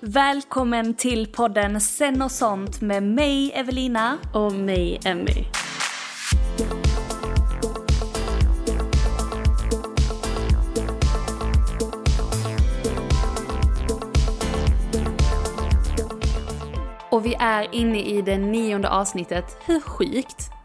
Välkommen till podden Sen och sånt med mig Evelina och mig Emmy. Och vi är inne i det nionde avsnittet. Hur sjukt?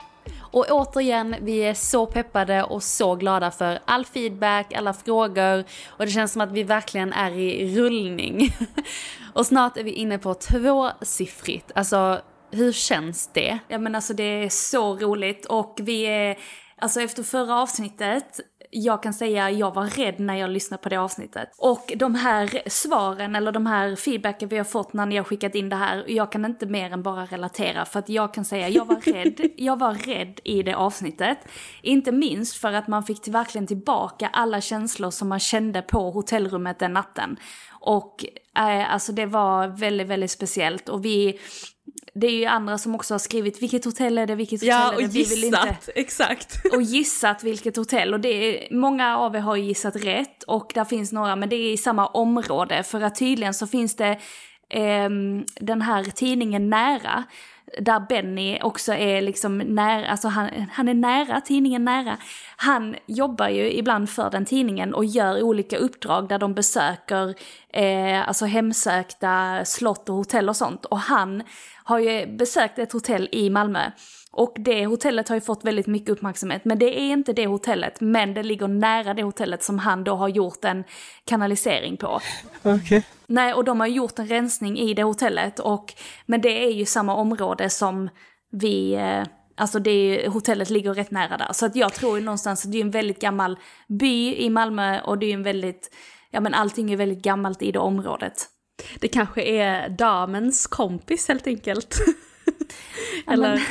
Och återigen, vi är så peppade och så glada för all feedback, alla frågor och det känns som att vi verkligen är i rullning. och snart är vi inne på tvåsiffrigt. Alltså, hur känns det? Ja men alltså det är så roligt och vi är, alltså efter förra avsnittet jag kan säga jag var rädd när jag lyssnade på det avsnittet. Och de här svaren eller de här feedbacken vi har fått när ni har skickat in det här, jag kan inte mer än bara relatera för att jag kan säga jag var rädd, jag var rädd i det avsnittet. Inte minst för att man fick verkligen tillbaka alla känslor som man kände på hotellrummet den natten. Och eh, alltså det var väldigt, väldigt speciellt. Och vi det är ju andra som också har skrivit vilket hotell är det, vilket hotell ja, är det. och gissat, vi vill inte... exakt. Och gissat vilket hotell. Och det är, många av er har gissat rätt. Och där finns några men det är i samma område. För att tydligen så finns det eh, den här tidningen Nära där Benny också är liksom nära, alltså han, han är nära tidningen nära. Han jobbar ju ibland för den tidningen och gör olika uppdrag där de besöker eh, alltså hemsökta slott och hotell och sånt. Och han har ju besökt ett hotell i Malmö. Och det hotellet har ju fått väldigt mycket uppmärksamhet, men det är inte det hotellet, men det ligger nära det hotellet som han då har gjort en kanalisering på. Okay. Nej, och de har gjort en rensning i det hotellet, och, men det är ju samma område som vi, eh, alltså det hotellet ligger rätt nära där. Så att jag tror ju någonstans att det är en väldigt gammal by i Malmö och det är en väldigt, ja men allting är väldigt gammalt i det området. Det kanske är damens kompis helt enkelt. Eller,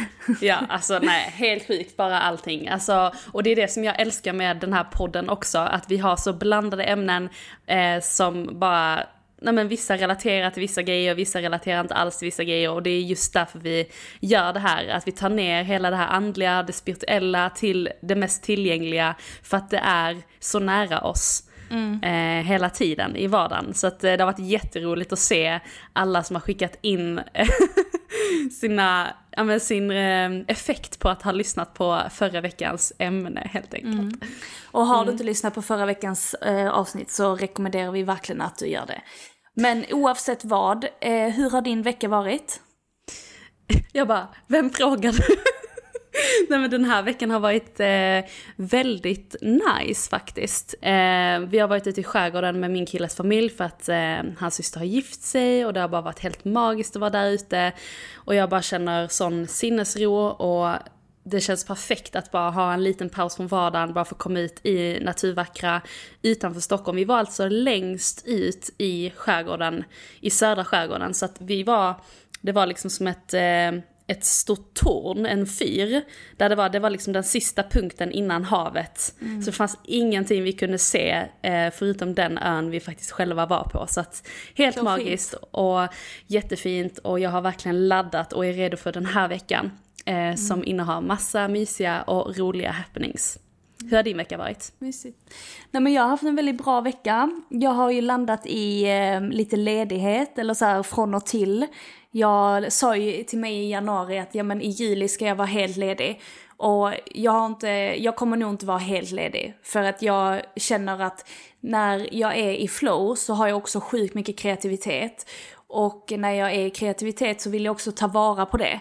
ja, alltså nej, helt sjukt bara allting. Alltså, och det är det som jag älskar med den här podden också, att vi har så blandade ämnen eh, som bara nej men vissa relaterar till vissa grejer, vissa relaterar inte alls till vissa grejer och det är just därför vi gör det här, att vi tar ner hela det här andliga, det spirituella till det mest tillgängliga för att det är så nära oss. Mm. Eh, hela tiden i vardagen. Så att, eh, det har varit jätteroligt att se alla som har skickat in sina, ja, sin eh, effekt på att ha lyssnat på förra veckans ämne helt enkelt. Mm. Och har du mm. inte lyssnat på förra veckans eh, avsnitt så rekommenderar vi verkligen att du gör det. Men oavsett vad, eh, hur har din vecka varit? Jag bara, vem frågar du? Nej men den här veckan har varit eh, väldigt nice faktiskt. Eh, vi har varit ute i skärgården med min killes familj för att eh, hans syster har gift sig och det har bara varit helt magiskt att vara där ute. Och jag bara känner sån sinnesro och det känns perfekt att bara ha en liten paus från vardagen, bara få komma ut i naturvackra utanför Stockholm. Vi var alltså längst ut i skärgården, i södra skärgården, så att vi var, det var liksom som ett eh, ett stort torn, en fyr. Där det var, det var liksom den sista punkten innan havet. Mm. Så det fanns ingenting vi kunde se eh, förutom den ön vi faktiskt själva var på. Så att helt så magiskt fint. och jättefint och jag har verkligen laddat och är redo för den här veckan. Eh, mm. Som innehar massa mysiga och roliga happenings. Hur har din vecka varit? Mysigt. Nej men jag har haft en väldigt bra vecka. Jag har ju landat i eh, lite ledighet, eller så här från och till. Jag sa ju till mig i januari att ja men i juli ska jag vara helt ledig. Och jag, har inte, jag kommer nog inte vara helt ledig. För att jag känner att när jag är i flow så har jag också sjukt mycket kreativitet. Och när jag är i kreativitet så vill jag också ta vara på det.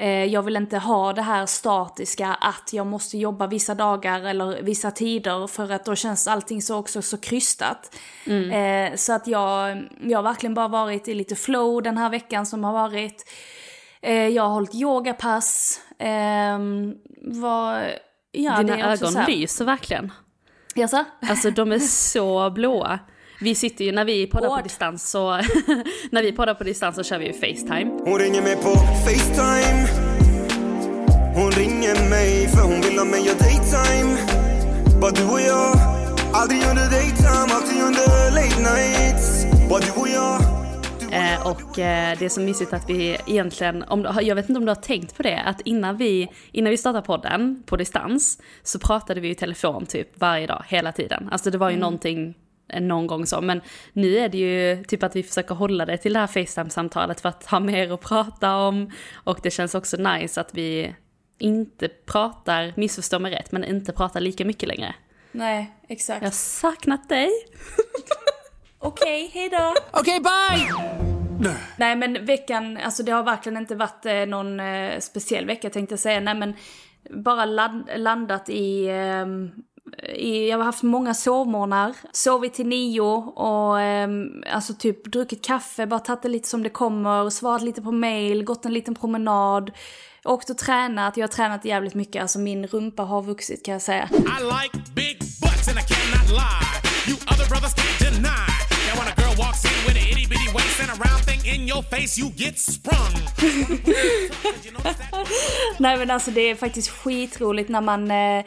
Eh, jag vill inte ha det här statiska att jag måste jobba vissa dagar eller vissa tider för att då känns allting så också så krystat. Mm. Eh, så att jag, jag har verkligen bara varit i lite flow den här veckan som har varit. Eh, jag har hållit yogapass. Ehm, var, ja, Dina ögon lyser verkligen. Jaså? Alltså de är så blåa. Vi sitter ju, när vi poddar på distans så, när vi poddar på distans så kör vi ju Facetime. Hon ringer mig på Facetime Hon ringer mig för hon vill ha mig och daytime Bara du och jag Aldrig under daytime, alltid under late nights Bara du och jag Eh, och eh, det är så mysigt att vi egentligen, om, jag vet inte om du har tänkt på det, att innan vi, innan vi startade podden på distans så pratade vi i telefon typ varje dag, hela tiden. Alltså det var ju mm. någonting någon gång så. Men nu är det ju typ att vi försöker hålla det till det här Facetime-samtalet för att ha mer att prata om. Och det känns också nice att vi inte pratar, missförstå mig rätt, men inte pratar lika mycket längre. Nej, exakt. Jag har saknat dig. Okej, okay, hejdå. Okej, okay, bye! Nej men veckan, alltså det har verkligen inte varit eh, någon eh, speciell vecka tänkte jag säga. Nej men bara land, landat i eh, jag har haft många sovmorgnar, sovit till nio och eh, alltså typ druckit kaffe, bara tagit det lite som det kommer, svarat lite på mail, gått en liten promenad, åkt och tränat. Jag har tränat jävligt mycket, alltså min rumpa har vuxit kan jag säga. I like big butts and I cannot lie. You other brothers can't deny. Now when a girl walks in with a itty bitty waist and a round thing in your face you get sprung. Nej men alltså det är faktiskt skitroligt när man eh,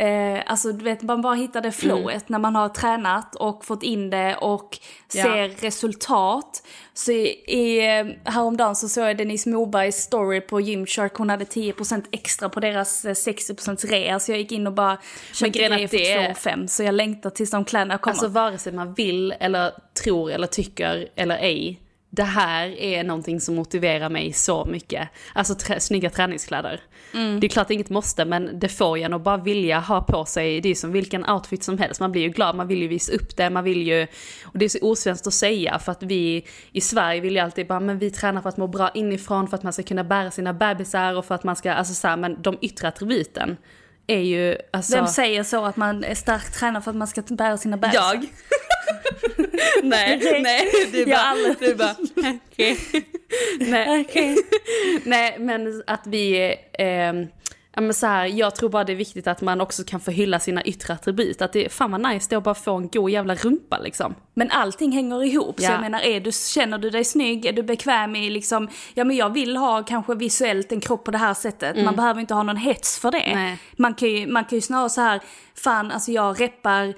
Eh, alltså du vet, man bara hittar det flowet mm. när man har tränat och fått in det och ser ja. resultat. Så i, i, eh, häromdagen så såg jag Denise Mobergs story på Gymshark, hon hade 10% extra på deras 60% eh, rea. Så jag gick in och bara köpte grejer för 2 5 Så jag längtar tills de kläderna kommer. Alltså vare sig man vill eller tror eller tycker eller ej det här är någonting som motiverar mig så mycket. Alltså trä, snygga träningskläder. Mm. Det är klart inget måste men det får en att bara vilja ha på sig, det är som vilken outfit som helst. Man blir ju glad, man vill ju visa upp det, man vill ju... Och det är så osvenskt att säga för att vi i Sverige vill ju alltid bara, men vi tränar för att må bra inifrån, för att man ska kunna bära sina bebisar och för att man ska, alltså så här, men de yttre attributen är ju alltså... Vem säger så att man är starkt tränad för att man ska bära sina bebisar? Jag! nej, nej, du bara, du bara, okej. Okay. nej. Okay. nej, men att vi, eh, ja men så här, jag tror bara det är viktigt att man också kan få hylla sina yttre attribut. Att det fan vad nice det är att bara få en god jävla rumpa liksom. Men allting hänger ihop, ja. så jag menar är du, känner du dig snygg, är du bekväm i liksom, ja men jag vill ha kanske visuellt en kropp på det här sättet. Mm. Man behöver inte ha någon hets för det. Nej. Man kan ju, man kan ju snarare så här, fan alltså jag reppar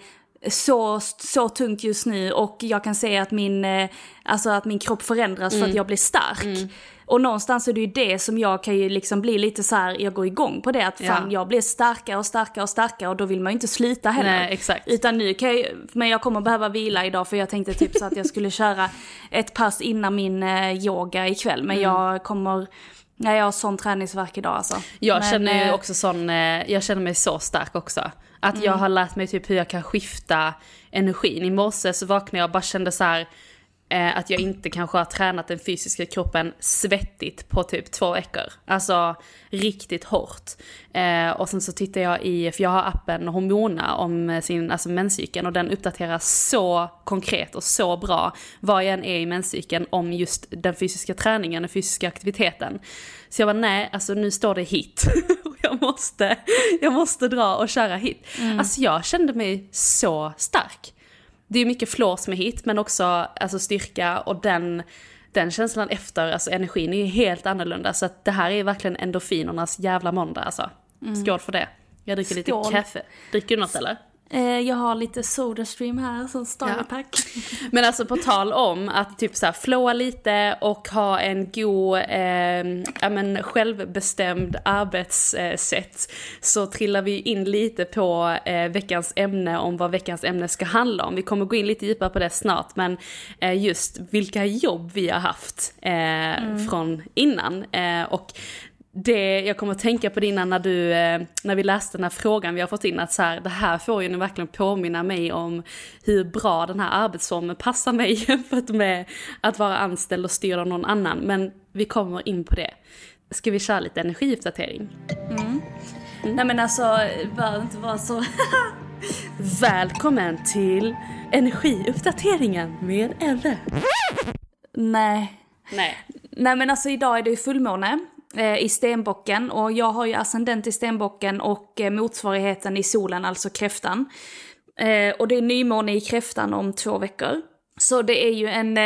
så, så tungt just nu och jag kan se att min, eh, alltså att min kropp förändras mm. för att mm. jag blir stark. Mm. Och någonstans är det ju det som jag kan ju liksom bli lite så här, jag går igång på det att fan ja. jag blir starkare och starkare och starkare och då vill man ju inte sluta heller. Nej, exakt. Utan nu kan jag, men jag kommer behöva vila idag för jag tänkte typ så att jag skulle köra ett pass innan min eh, yoga ikväll men mm. jag kommer Nej jag har sån träningsverk idag alltså. Jag men, känner ju eh, också sån, eh, jag känner mig så stark också. Att mm. jag har lärt mig typ hur jag kan skifta energin. I morse så vaknade jag och bara kände så här, eh, att jag inte kanske har tränat den fysiska kroppen svettigt på typ två veckor. Alltså riktigt hårt. Eh, och sen så tittar jag i, för jag har appen Hormona om sin alltså menscykeln och den uppdaterar så konkret och så bra vad jag än är i menscykeln om just den fysiska träningen, den fysiska aktiviteten. Så jag var nej, alltså nu står det hit. jag, måste, jag måste dra och köra hit. Mm. Alltså jag kände mig så stark. Det är mycket flås med hit men också alltså styrka och den den känslan efter, alltså energin är ju helt annorlunda. Så att det här är verkligen endorfinernas jävla måndag alltså. Skål för det. Jag dricker lite Skål. kaffe. Dricker du något eller? Eh, jag har lite Sodastream här som starterpack. Men alltså på tal om att typ så här flowa lite och ha en god, eh, ja men självbestämd arbetssätt så trillar vi in lite på eh, veckans ämne om vad veckans ämne ska handla om. Vi kommer gå in lite djupare på det snart men eh, just vilka jobb vi har haft eh, från innan. Eh, och det, jag kommer att tänka på det innan när, du, eh, när vi läste den här frågan vi har fått in, att så här, det här får ju nu verkligen påminna mig om hur bra den här arbetsformen passar mig jämfört med att vara anställd och styrd av någon annan. Men vi kommer in på det. Ska vi köra lite energiuppdatering? Nej men alltså, bör inte vara så... Välkommen till energiuppdateringen med Elle. Nej. Nej. Nej men alltså idag är det ju fullmåne Eh, i stenbocken och jag har ju ascendent i stenbocken och eh, motsvarigheten i solen, alltså kräftan. Eh, och det är nymåne i kräftan om två veckor. Så det är ju en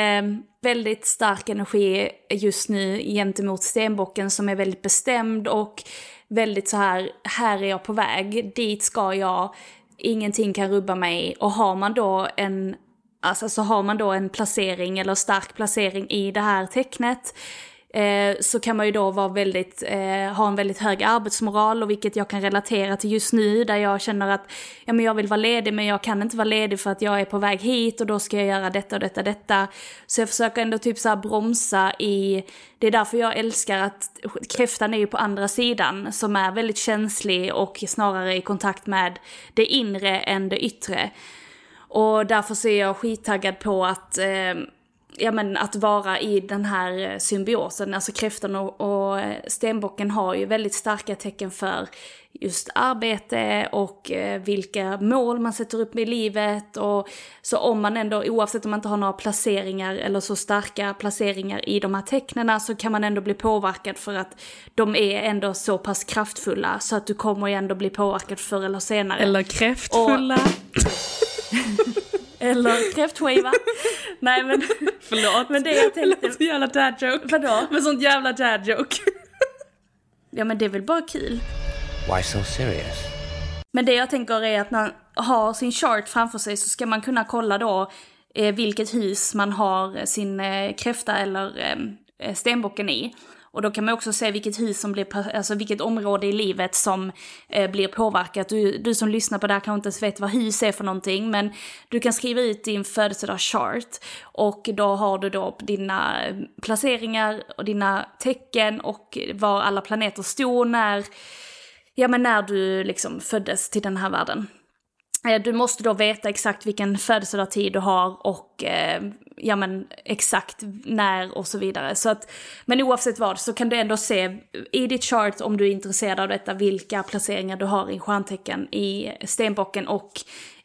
väldigt stark energi just nu gentemot stenbocken som är väldigt bestämd och väldigt så här, här är jag på väg, dit ska jag, ingenting kan rubba mig. Och har man då en Alltså så har man då en placering eller stark placering i det här tecknet eh, så kan man ju då vara väldigt, eh, ha en väldigt hög arbetsmoral och vilket jag kan relatera till just nu där jag känner att ja, men jag vill vara ledig men jag kan inte vara ledig för att jag är på väg hit och då ska jag göra detta och detta detta. Så jag försöker ändå typ så här bromsa i, det är därför jag älskar att kräftan är ju på andra sidan som är väldigt känslig och snarare i kontakt med det inre än det yttre. Och därför så är jag skittaggad på att, eh, ja, men att vara i den här eh, symbiosen. Alltså kräftan och, och eh, stenbocken har ju väldigt starka tecken för just arbete och eh, vilka mål man sätter upp i livet. Och, så om man ändå, oavsett om man inte har några placeringar eller så starka placeringar i de här tecknena så kan man ändå bli påverkad för att de är ändå så pass kraftfulla så att du kommer ju ändå bli påverkad förr eller senare. Eller kräftfulla. Eller kräftskiva. Nej men, Förlåt. men det jag tänkte, så jävla dad joke. vadå? Men sånt jävla dad joke. Ja men det är väl bara kul. Why so serious? Men det jag tänker är att när man har sin chart framför sig så ska man kunna kolla då eh, vilket hus man har sin eh, kräfta eller eh, stenbocken i. Och då kan man också se vilket hus som blir, alltså vilket område i livet som eh, blir påverkat. Du, du som lyssnar på det här kanske inte ens vet vad hus är för någonting, men du kan skriva ut din födelsedagschart och då har du då dina eh, placeringar och dina tecken och var alla planeter stod när, ja men när du liksom föddes till den här världen. Eh, du måste då veta exakt vilken födelsedagstid du har och eh, ja men exakt när och så vidare. Så att, men oavsett vad så kan du ändå se i ditt chart om du är intresserad av detta vilka placeringar du har i stjärntecken i stenbocken och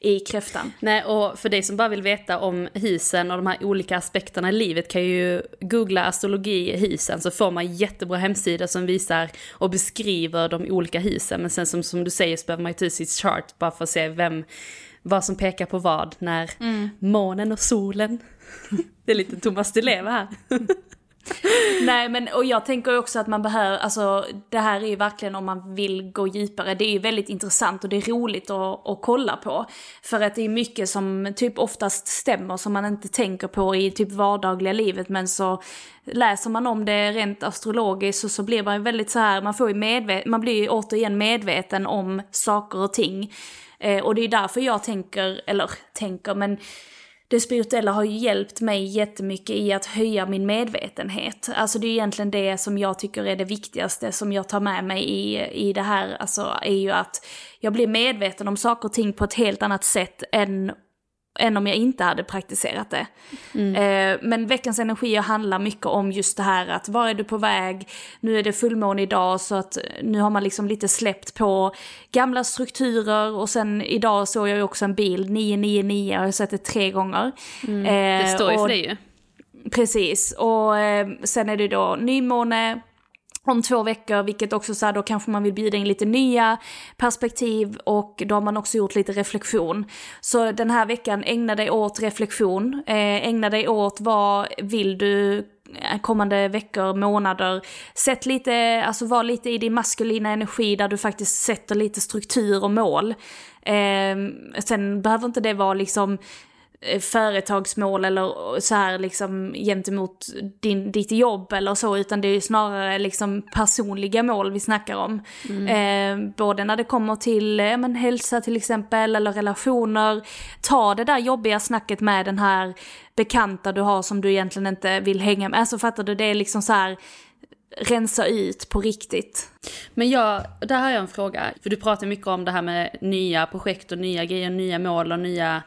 i kräftan. Nej, och för dig som bara vill veta om husen och de här olika aspekterna i livet kan ju googla astrologi husen så får man jättebra hemsidor som visar och beskriver de olika husen. Men sen som, som du säger så behöver man ju ta sitt chart bara för att se vem, vad som pekar på vad när månen och solen. Det är lite Thomas Di Leva här. Nej men och jag tänker också att man behöver, alltså det här är ju verkligen om man vill gå djupare, det är ju väldigt intressant och det är roligt att, att kolla på. För att det är mycket som typ oftast stämmer som man inte tänker på i typ vardagliga livet men så läser man om det rent astrologiskt och så blir man ju väldigt så här, man får ju medvet- man blir ju återigen medveten om saker och ting. Eh, och det är därför jag tänker, eller tänker men det spirituella har ju hjälpt mig jättemycket i att höja min medvetenhet. Alltså det är egentligen det som jag tycker är det viktigaste som jag tar med mig i, i det här, alltså är ju att jag blir medveten om saker och ting på ett helt annat sätt än än om jag inte hade praktiserat det. Eh, men veckans energier handlar mycket om just det här att var är du på väg? Nu är det fullmåne idag så att nu har man liksom lite släppt på gamla strukturer och sen idag såg jag ju också en bild, 999, jag har sett det tre gånger. Det Eh, står ju och- för dig ju. Precis, och eh, sen är det då nymåne om två veckor, vilket också så här, då kanske man vill bjuda in lite nya perspektiv och då har man också gjort lite reflektion. Så den här veckan, ägna dig åt reflektion, eh, ägna dig åt vad vill du eh, kommande veckor, månader. Sätt lite, alltså var lite i din maskulina energi där du faktiskt sätter lite struktur och mål. Eh, sen behöver inte det vara liksom Eh, företagsmål eller så här liksom gentemot din, ditt jobb eller så, utan det är ju snarare liksom personliga mål vi snackar om. Mm. Eh, både när det kommer till eh, men, hälsa till exempel, eller relationer. Ta det där jobbiga snacket med den här bekanta du har som du egentligen inte vill hänga med. Alltså fattar du, det är liksom så här rensa ut på riktigt. Men jag, där har jag en fråga. För du pratar mycket om det här med nya projekt och nya grejer, nya mål och nya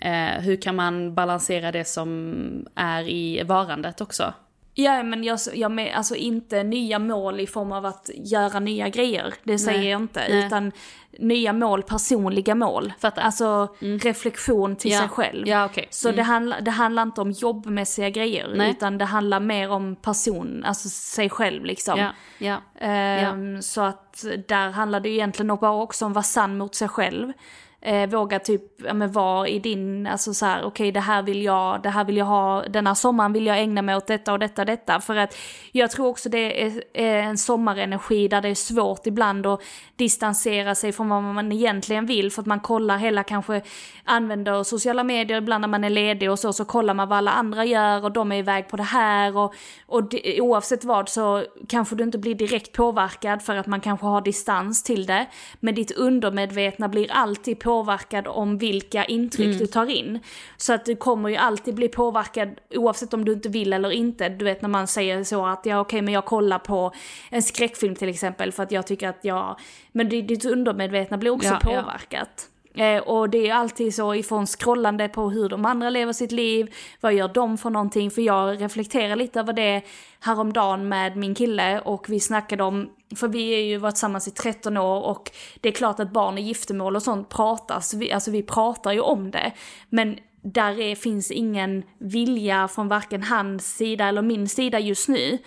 Eh, hur kan man balansera det som är i varandet också? Ja men jag, jag alltså inte nya mål i form av att göra nya grejer, det säger Nej. jag inte. Nej. Utan nya mål, personliga mål. Fattar. Alltså mm. reflektion till ja. sig själv. Ja, okay. Så mm. det, handla, det handlar inte om jobbmässiga grejer, Nej. utan det handlar mer om person, alltså sig själv liksom. Ja. Ja. Ehm, så att där handlar det egentligen bara också om att vara sann mot sig själv eh, våga typ, ja men vara i din, alltså så här, okej okay, det här vill jag, det här vill jag ha, den här sommaren vill jag ägna mig åt detta och detta och detta. För att jag tror också det är, är en sommarenergi där det är svårt ibland att distansera sig från vad man egentligen vill för att man kollar hela kanske, använder sociala medier ibland när man är ledig och så, så kollar man vad alla andra gör och de är iväg på det här och, och det, oavsett vad så kanske du inte blir direkt påverkad för att man kanske har distans till det. Men ditt undermedvetna blir alltid påverkad om vilka intryck mm. du tar in. Så att du kommer ju alltid bli påverkad oavsett om du inte vill eller inte. Du vet när man säger så att ja okej okay, men jag kollar på en skräckfilm till exempel för att jag tycker att jag, men ditt undermedvetna blir också ja, påverkat. Ja. Eh, och det är alltid så ifrån scrollande på hur de andra lever sitt liv, vad gör de för någonting? För jag reflekterar lite över det häromdagen med min kille och vi snackade om, för vi är ju varit tillsammans i 13 år och det är klart att barn i giftermål och sånt pratas, vi, alltså vi pratar ju om det. Men där är, finns ingen vilja från varken hans sida eller min sida just nu.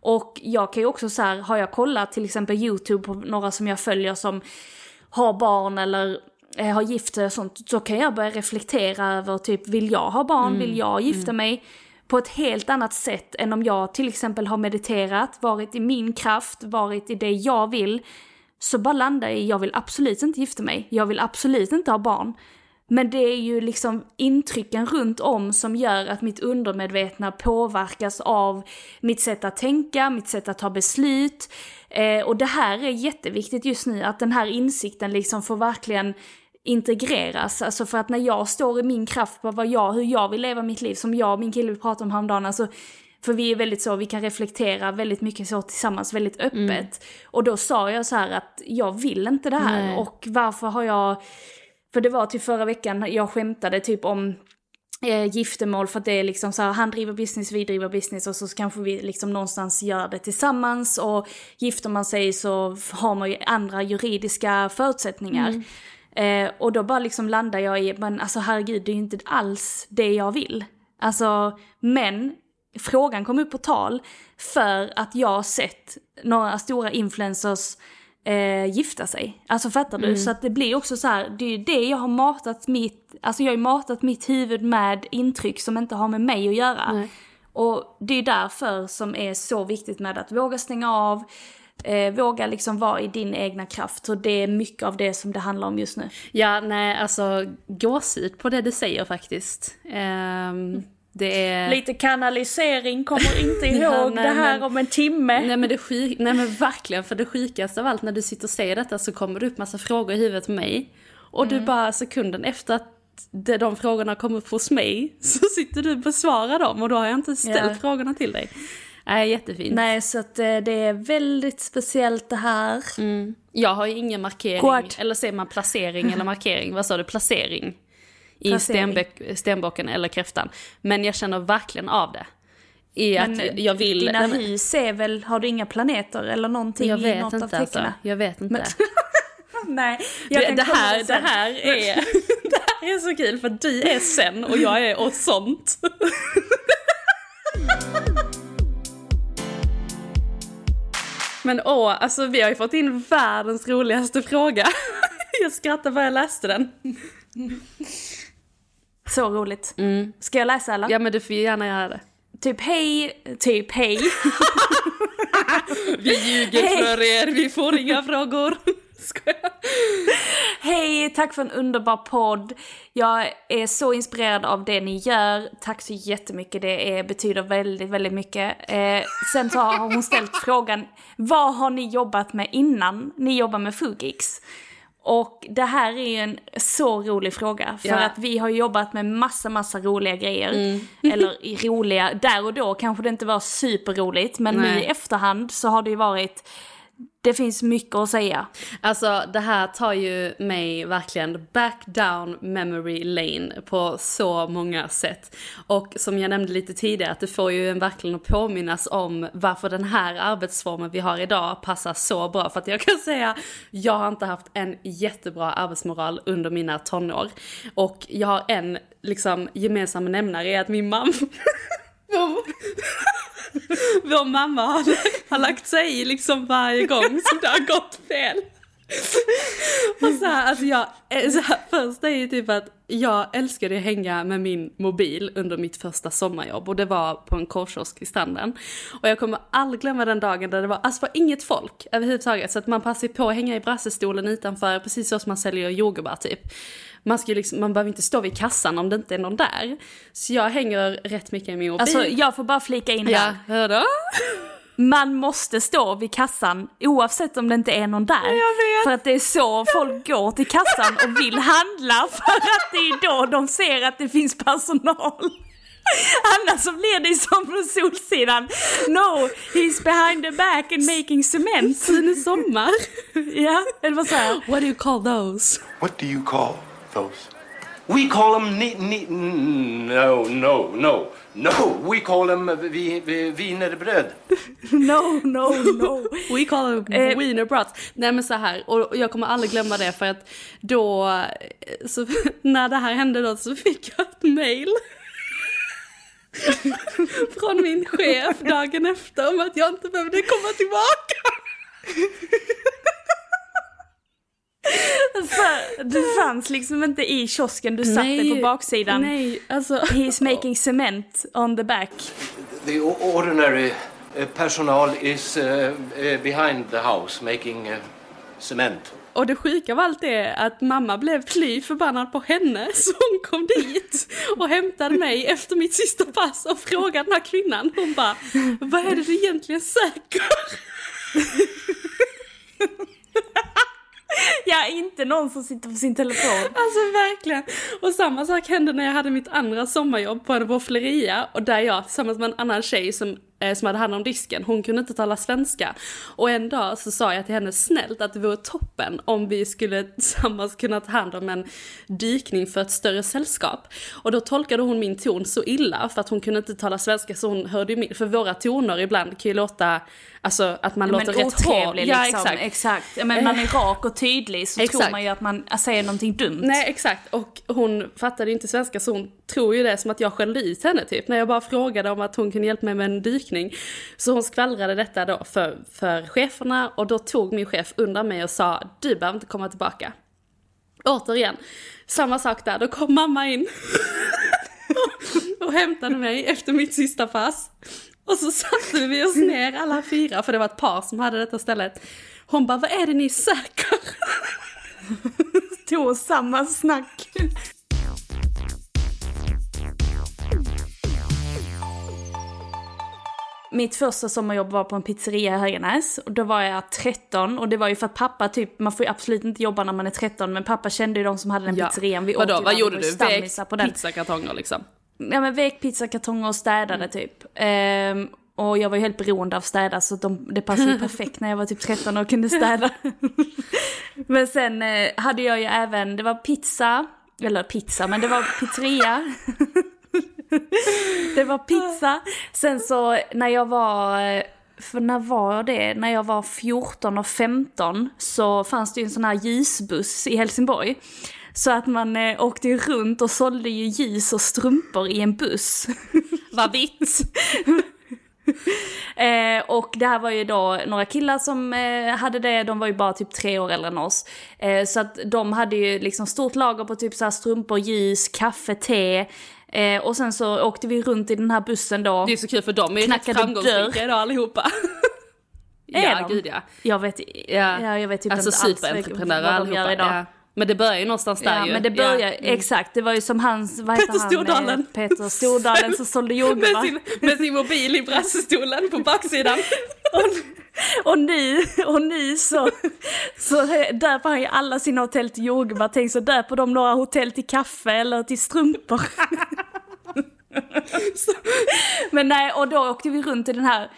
Och jag kan ju också så här, har jag kollat till exempel YouTube på några som jag följer som har barn eller eh, har gift sig och sånt, så kan jag börja reflektera över typ, vill jag ha barn, mm. vill jag gifta mm. mig? På ett helt annat sätt än om jag till exempel har mediterat, varit i min kraft, varit i det jag vill. Så bara landa i, jag vill absolut inte gifta mig, jag vill absolut inte ha barn. Men det är ju liksom intrycken runt om som gör att mitt undermedvetna påverkas av mitt sätt att tänka, mitt sätt att ta beslut. Eh, och det här är jätteviktigt just nu, att den här insikten liksom får verkligen integreras. Alltså för att när jag står i min kraft på vad jag, hur jag vill leva mitt liv, som jag och min kille pratade om häromdagen, alltså för vi är väldigt så, vi kan reflektera väldigt mycket så tillsammans, väldigt öppet. Mm. Och då sa jag så här att jag vill inte det här Nej. och varför har jag... För det var till förra veckan jag skämtade typ om eh, giftermål för att det är liksom så här, han driver business, vi driver business och så kanske vi liksom någonstans gör det tillsammans och gifter man sig så har man ju andra juridiska förutsättningar. Mm. Eh, och då bara liksom landar jag i, men alltså herregud, det är ju inte alls det jag vill. Alltså, men frågan kom upp på tal för att jag har sett några stora influencers eh, gifta sig. Alltså fattar du? Mm. Så att det blir också så här, det är ju det jag har matat mitt, alltså jag har matat mitt huvud med intryck som inte har med mig att göra. Nej. Och det är därför som är så viktigt med att våga stänga av, eh, våga liksom vara i din egna kraft. Och det är mycket av det som det handlar om just nu. Ja, nej, alltså gåshud på det du säger faktiskt. Um, det är... Lite kanalisering, kommer inte ihåg ja, nej, det här men, om en timme. Nej men, det sjuk, nej men verkligen, för det sjukaste av allt när du sitter och säger detta så kommer det upp massa frågor i huvudet på mig. Och mm. du bara sekunden efter att de frågorna kommer upp hos mig så sitter du och besvarar dem och då har jag inte ställt ja. frågorna till dig. Nej, jättefint. Nej, så att eh, det är väldigt speciellt det här. Mm. Jag har ju ingen markering, Quart. eller säger man placering eller markering? Vad sa du? Placering? I stenbocken eller kräftan. Men jag känner verkligen av det. I Men att jag vill... Dina hus är väl, har du inga planeter eller någonting jag vet i något inte, av tecknen? Alltså. Jag vet inte. Men, nej, jag det, det, här, det, här är, det här är så kul för du är sen och jag är och sånt. Men åh, alltså vi har ju fått in världens roligaste fråga. Jag skrattade bara jag läste den. Så roligt. Mm. Ska jag läsa eller? Ja men du får gärna göra det. typ hej, typ hej. Vi ljuger Hej. för er, vi får inga frågor. Skojar. Hej, tack för en underbar podd. Jag är så inspirerad av det ni gör. Tack så jättemycket, det är, betyder väldigt, väldigt mycket. Eh, sen så har hon ställt frågan, vad har ni jobbat med innan ni jobbar med Fugix? Och det här är ju en så rolig fråga, för Ja. att vi har jobbat med massa, massa roliga grejer. Eller i roliga, där och då kanske det inte var superroligt, men nu Nej. i efterhand så har det ju varit, det finns mycket att säga. Alltså det här tar ju mig verkligen back down memory lane på så många sätt. Och som jag nämnde lite tidigare, att det får ju en verkligen att påminnas om varför den här arbetsformen vi har idag passar så bra. För att jag kan säga, jag har inte haft en jättebra arbetsmoral under mina tonår. Och jag har en liksom gemensam nämnare är att min mamma Vår mamma har, har lagt sig i liksom varje gång som det har gått fel. Och så här, alltså jag, eh, så här, först är ju typ att jag älskade att hänga med min mobil under mitt första sommarjobb och det var på en korvkiosk i stranden. Och jag kommer aldrig glömma den dagen där det var, alltså det var inget folk överhuvudtaget så att man passar på att hänga i brassestolen utanför precis så som man säljer jordgubbar typ. Man, ska liksom, man behöver inte stå vid kassan om det inte är någon där. Så jag hänger rätt mycket i min mobil. Alltså jag får bara flika in där. Ja, hör du? Man måste stå vid kassan oavsett om det inte är någon där. För att det är så folk går till kassan och vill handla för att det är då de ser att det finns personal. Annars så blir det som från Solsidan. No, he's behind the back and making cement. Fin sommar. Ja, eller vad säger What do you call those? What do you call those? We call them ni, ni, no, no, no, no. We call them vi, vi, wienerbröd. No, no, no. We call them Eh. wienerbrats. Nej men så här, och jag kommer aldrig glömma det för att då, eh, så, när det här hände då så fick jag ett mail. Från min chef dagen efter om att jag inte behövde komma tillbaka. För du fanns liksom inte i kiosken, du satt dig på baksidan. Nej, alltså. He's making cement on the back. The ordinary uh, personal is uh, uh, behind the house making uh, cement. Och det sjuka av allt är att mamma blev fly förbannad på henne så hon kom dit och hämtade mig efter mitt sista pass och frågade den här kvinnan, hon bara Vad är det du egentligen söker? Ja, inte någon som sitter på sin telefon. Alltså verkligen. Och samma sak hände när jag hade mitt andra sommarjobb på en våffleria och där jag tillsammans med en annan tjej som, eh, som hade hand om disken, hon kunde inte tala svenska. Och en dag så sa jag till henne snällt att det vore toppen om vi skulle tillsammans kunna ta hand om en dykning för ett större sällskap. Och då tolkade hon min ton så illa för att hon kunde inte tala svenska så hon hörde ju min, för våra toner ibland kan ju låta, alltså att man låter men rätt hård. Ja liksom. exakt. exakt. Ja, men man är rak och tydlig så tror Exakt. man ju att man säger någonting dumt. Nej exakt, och hon fattade inte svenska så hon tror ju det som att jag skällde ut henne typ. När jag bara frågade om att hon kunde hjälpa mig med en dykning. Så hon skvallrade detta då för, för cheferna och då tog min chef undan mig och sa du behöver inte komma tillbaka. Återigen, samma sak där, då kom mamma in och hämtade mig efter mitt sista pass. Och så satte vi oss ner alla fyra, för det var ett par som hade detta stället. Hon bara, vad är det ni söker? Tog samma snack. Mitt första sommarjobb var på en pizzeria i Höganäs och då var jag 13 och det var ju för att pappa typ, man får ju absolut inte jobba när man är 13 men pappa kände ju de som hade den pizzerian. Vi åt Vadå, vad gjorde du? Den. pizzakartonger liksom? Ja men vek pizzakartonger och städade typ. Ehm, och jag var ju helt beroende av städa så de, det passade perfekt när jag var typ 13 och kunde städa. men sen eh, hade jag ju även, det var pizza, eller pizza, men det var pizzeria. det var pizza. Sen så när jag var, eh, för när var det? När jag var 14 och 15 så fanns det ju en sån här ljusbuss i Helsingborg. Så att man eh, åkte ju runt och sålde ju ljus och strumpor i en buss. Vad vitt! Eh, och det här var ju då några killar som eh, hade det, de var ju bara typ tre år äldre än oss. Eh, så att de hade ju liksom stort lager på typ så här strumpor, ljus, kaffe, te. Eh, och sen så åkte vi runt i den här bussen då. Det är så kul för de är ju rätt framgångsrika idag allihopa. Är ja, de? gud ja. Jag vet, ja. jag vet typ alltså inte alls vad de gör idag. Ja. Men det börjar ju någonstans där Ja, ju. men det börjar, Ja. Mm. exakt, det var ju som hans, vad heter Peter han? Stordalen. Peter Stordalen som sålde Med jordgubbar. sin, med sin mobil i brassestolen på baksidan. Och nu, och nu så, så döper han ju alla sina hotell till jordgubbar. Tänk så döper de några hotell till kaffe eller till strumpor. Men nej, och då åkte vi runt i den här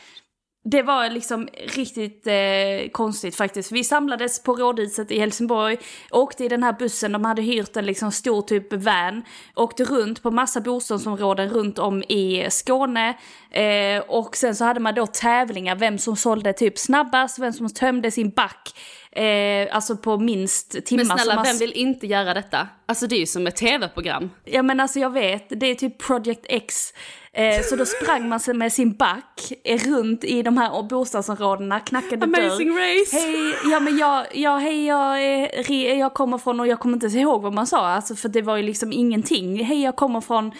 det var liksom riktigt eh, konstigt faktiskt. Vi samlades på Rådhuset i Helsingborg, åkte i den här bussen, de hade hyrt en liksom stor typ van, åkte runt på massa bostadsområden runt om i Skåne eh, och sen så hade man då tävlingar, vem som sålde typ snabbast, vem som tömde sin back, eh, alltså på minst timmar. Men snälla, vem vill inte göra detta? Alltså det är ju som ett tv-program. Ja men alltså jag vet, det är typ Project X. Eh, så då sprang man med sin back eh, runt i de här bostadsområdena, knackade Amazing dörr. race! Hej, ja men jag, ja, hej jag, jag kommer från, och jag kommer inte ihåg vad man sa, alltså för det var ju liksom ingenting. Hej jag kommer från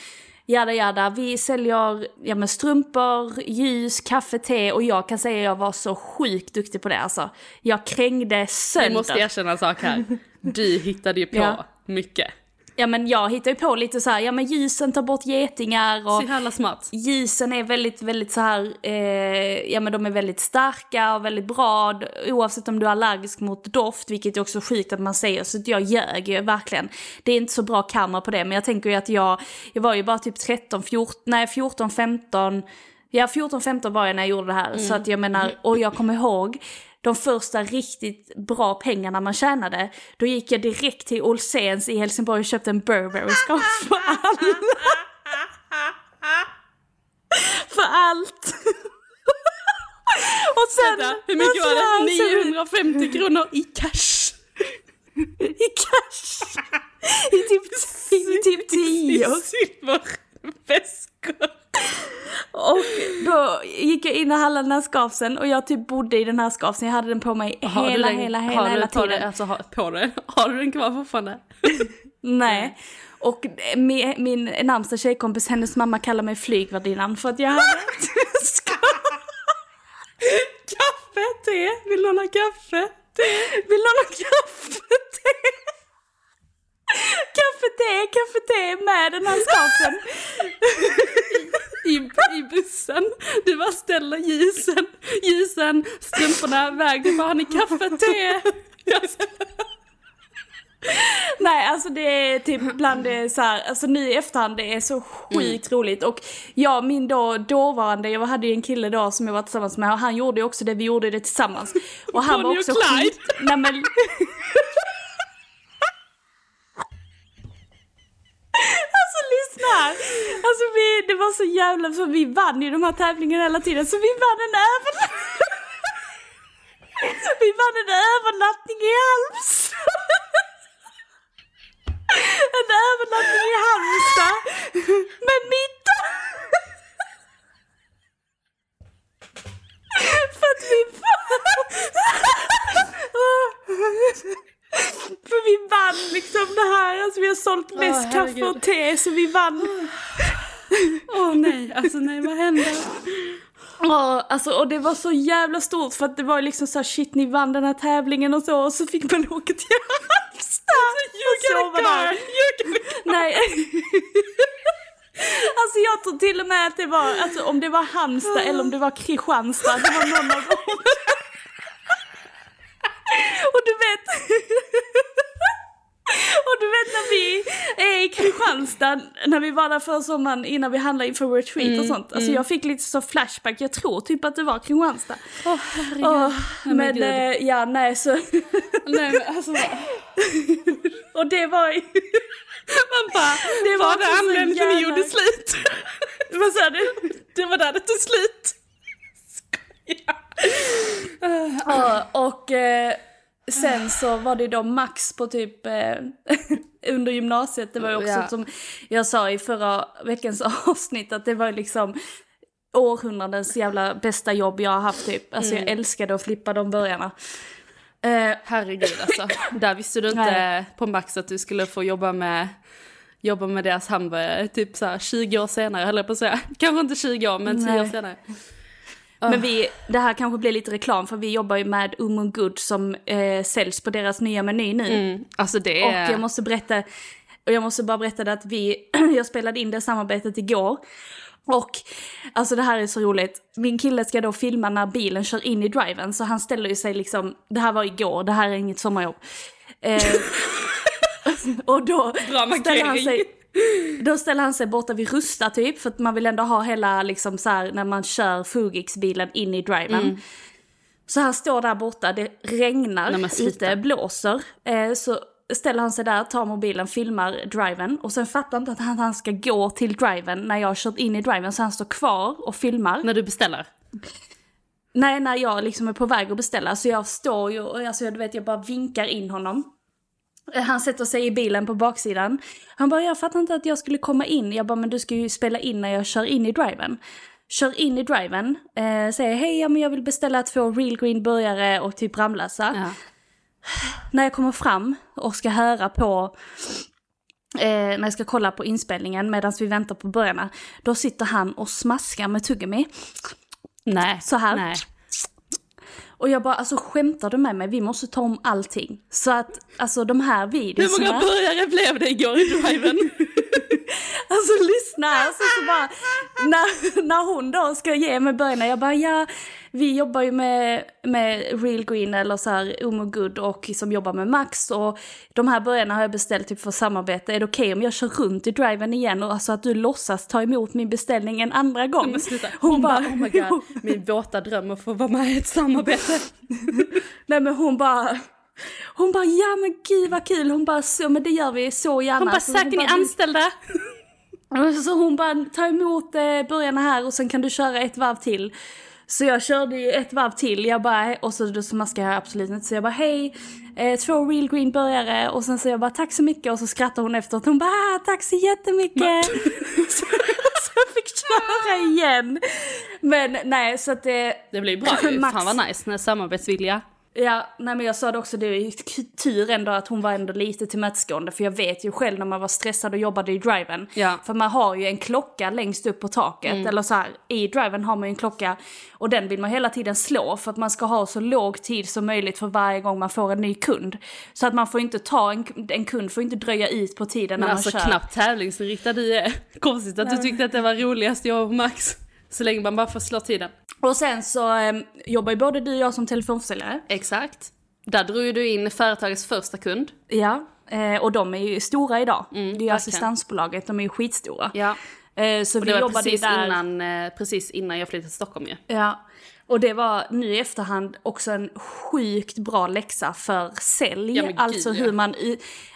Jada jada, vi säljer ja, men strumpor, ljus, kaffe, te och jag kan säga att jag var så sjukt duktig på det alltså. Jag krängde sönder. Jag måste erkänna en sak här. Du hittade ju på Ja. mycket. Ja men jag hittar ju på lite så här, ja men ljusen tar bort getingar och Så jävla smart. ljusen är väldigt, väldigt så här, eh, ja men de är väldigt starka och väldigt bra oavsett om du är allergisk mot doft, vilket är också sjukt att man säger, så jag ljög ju verkligen. Det är inte så bra kamera på det, men jag tänker ju att jag, jag var ju bara typ 13, 14, nej 14, 15, ja 14, 15 var jag när jag gjorde det här, så att jag menar, och jag kommer ihåg de första riktigt bra pengarna man tjänade, då gick jag direkt till Olsens i Helsingborg och köpte en Burberry-skap för alla. För allt. och sen... Vänta, hur mycket var det? sen- 950 kronor i cash. I cash. I typ, i typ tio. I silverväskor. Och då gick jag in och handlade den här skapsen och jag typ bodde i den här skapsen. Jag hade den på mig hela, den- hela, hela, du hela tiden. dig- alltså, har, på dig? Har du den kvar fortfarande? Nej. Och min, min närmsta tjejkompis, hennes mamma kallar mig flygvärdinnan för att jag hade. Kaffe, te, vill någon ha kaffe? Vill någon ha kaffe, te? Kaffe, te, kaffe, te med den här skapsen. I, I bussen. Du bara ställer ljusen, ljusen, strumporna, väg. Du bara, har ni kaffe, te? Nej, alltså det är typ bland det så här, alltså nu i efterhand, det är så sjukt roligt. Och jag, min då, dåvarande, jag hade ju en kille då som jag var tillsammans med och han gjorde ju också det, vi gjorde det tillsammans. Och han var Bonnie och också Clyde. skit... Nej men... lyssnar! Alltså vi, det var så jävla, så vi vann ju de här tävlingarna hela tiden så vi vann en övernattning. Vi vann en övernattning i Halmstad. En övernattning i Halmstad med middag. För att vi vann. För vi vann liksom det här, alltså vi har sålt mest kaffe herregud. och te så vi vann. Åh nej, alltså nej, vad hände? Ja, alltså, och det var så jävla stort för att det var liksom så här, shit ni vann den här tävlingen och så och så fick man åka till Halmstad och sova där. Nej. Alltså jag tror till och med att det var, alltså om det var Halmstad eller om det var Kristianstad, det var någon av dem. Och du vet, och du vet när vi är Kristianstad, när vi var där förra sommaren innan vi handlade inför retreat och sånt. Alltså jag fick lite så flashback, jag tror typ att det var Kristianstad. Åh herregud. Åh, Nej, men men eh, ja, nej så... Nej men alltså, och det var ju... man bara, Det var var det också så anledningen till vi gjorde slut? Vad sa du? Det var där det tog slut. Skojar. Ja, och eh, sen så var det då max på typ eh, under gymnasiet. Det var ju också Ja. som jag sa i förra veckans avsnitt att det var liksom århundradens jävla bästa jobb jag har haft typ. Alltså jag älskade att flippa de börjarna. Eh, Herregud alltså. Där visste du inte Nej. på Max att du skulle få jobba med jobba med deras hamburgare typ så här 20 år senare höll jag på att säga. Kanske inte 20 år men 10 år Nej. senare. Men vi, det här kanske blir lite reklam för vi jobbar ju med Um and Good som eh, säljs på deras nya meny nu. Mm, alltså det Och är... jag måste berätta, och jag måste bara berätta det att vi, jag spelade in det samarbetet igår. Och alltså det här är så roligt. Min kille ska då filma när bilen kör in i driven så han ställer ju sig liksom, det här var igår, det här är inget sommarjobb. Eh, och då Bra ställer han sig, då ställer han sig borta vid Rusta typ för att man vill ändå ha hela liksom så här när man kör Fugix-bilen in i driven. Mm. Så han står där borta, det regnar ute, blåser. Eh, så ställer han sig där, tar mobilen, filmar driven och sen fattar inte att han, han ska gå till driven när jag har kört in i driven så han står kvar och filmar. När du beställer. Nej, när jag liksom är på väg att beställa så jag står ju och alltså, du vet, jag bara vinkar in honom. Han sätter sig i bilen på baksidan. Han bara, jag fattar inte att jag skulle komma in. Jag bara, men du ska ju spela in när jag kör in i driven. Kör in i driven, eh, säger hej, ja, men jag vill beställa två real green burgare och typ Ramlösa. Ja. När jag kommer fram och ska höra på, eh, när jag ska kolla på inspelningen medan vi väntar på burgarna, då sitter han och smaskar med tuggummi. Nej. Så här. Nej. Och jag bara, alltså skämtar du med mig? Vi måste ta om allting. Så att, alltså de här Hur videorna... många burgare blev det igår i driven? Alltså lyssna, alltså så bara, när, när hon då ska ge mig böjorna, jag bara ja, vi jobbar ju med, med Real Green eller så här Um och Good och som jobbar med Max och de här böjorna har jag beställt typ för samarbete, är det okej om jag kör runt i driven igen och alltså att du låtsas ta emot min beställning en andra gång? Men sluta. Hon, bara, oh my god, min våta dröm att få vara med i ett samarbete. Nej men hon bara, hon bara ja men gud vad kul, hon bara så men det gör vi så gärna. Hon bara, Så säkert ni bara, anställda. Så hon bara, ta emot eh, burgarna här och sen kan du köra ett varv till. Så jag körde ju ett varv till, jag bara, och så smaskade jag absolut inte. Så jag bara, hej, eh, två real green burgare. Och sen så jag bara, tack så mycket. Och så skrattar hon efteråt. Hon bara, ah, tack så jättemycket. så, så jag fick köra igen. Men nej, så att det... Det blir bra ju. Max. Fan vad nice när samarbetsvilja. Ja, nej men jag sa det också, det är tur ändå att hon var ändå lite tillmötesgående för jag vet ju själv när man var stressad och jobbade i driven. Ja. För man har ju en klocka längst upp på taket, eller så här, i driven har man ju en klocka och den vill man hela tiden slå för att man ska ha så låg tid som möjligt för varje gång man får en ny kund. Så att man får inte ta, en, en kund får inte dröja ut på tiden Men när alltså man kör. knappt tävlingsinriktad du är. Konstigt att du tyckte att det var roligast jag och Max. Så länge man bara får slå tiden. Och sen så eh, jobbar ju både du och jag som telefonförsäljare. Exakt. Där drog ju du in företagets första kund. Ja, eh, och de är ju stora idag. det är ju verkligen. assistansbolaget, de är ju skitstora. Ja. Eh, så Och vi det var jobbade precis där. innan, eh, precis innan jag flyttade till Stockholm ju. Ja, och det var nu i efterhand också en sjukt bra läxa för sälj. Ja, alltså, hur man,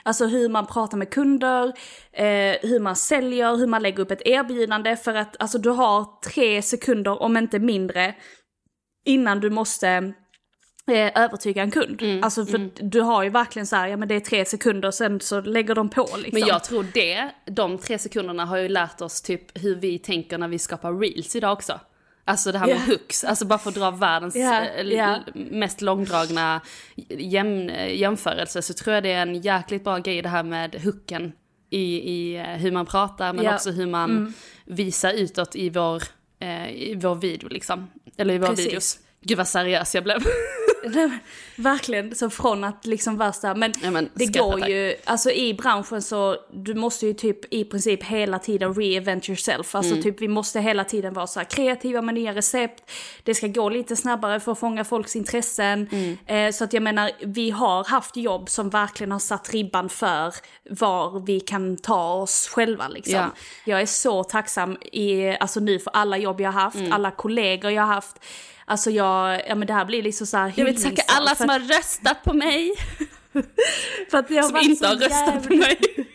alltså hur man pratar med kunder, eh, hur man säljer, hur man lägger upp ett erbjudande. För att alltså, du har tre sekunder, om inte mindre, innan du måste eh, övertyga en kund. Mm, alltså för du har ju verkligen så här, ja men det är tre sekunder, sen så lägger de på liksom. Men jag tror det, de tre sekunderna har ju lärt oss typ hur vi tänker när vi skapar reels idag också. Alltså det här med Ja. hooks, alltså bara för att dra världens l- ja. mest långdragna jäm, jämförelse så tror jag det är en jäkligt bra grej det här med hooken i, i eh, hur man pratar men. Mm. också hur man visar utåt i vår, eh, i vår video liksom. Eller i våra Precis. videos. Gud vad seriös jag blev. Nej, Verkligen, så från att liksom värsta, men, Ja, men det går tack. ju, alltså i branschen så, du måste ju typ i princip hela tiden reinvent yourself. Alltså Mm. typ vi måste hela tiden vara så här kreativa med nya recept, det ska gå lite snabbare för att fånga folks intressen. Mm. Eh, så att jag menar, vi har haft jobb som verkligen har satt ribban för var vi kan ta oss själva liksom. Ja. Jag är så tacksam i, alltså nu för alla jobb jag har haft, Mm. alla kollegor jag har haft. Alltså jag, ja men det här blir liksom så här Jag vill tacka alla som har röstat på mig, för att har som varit inte har röstat på jävla- mig.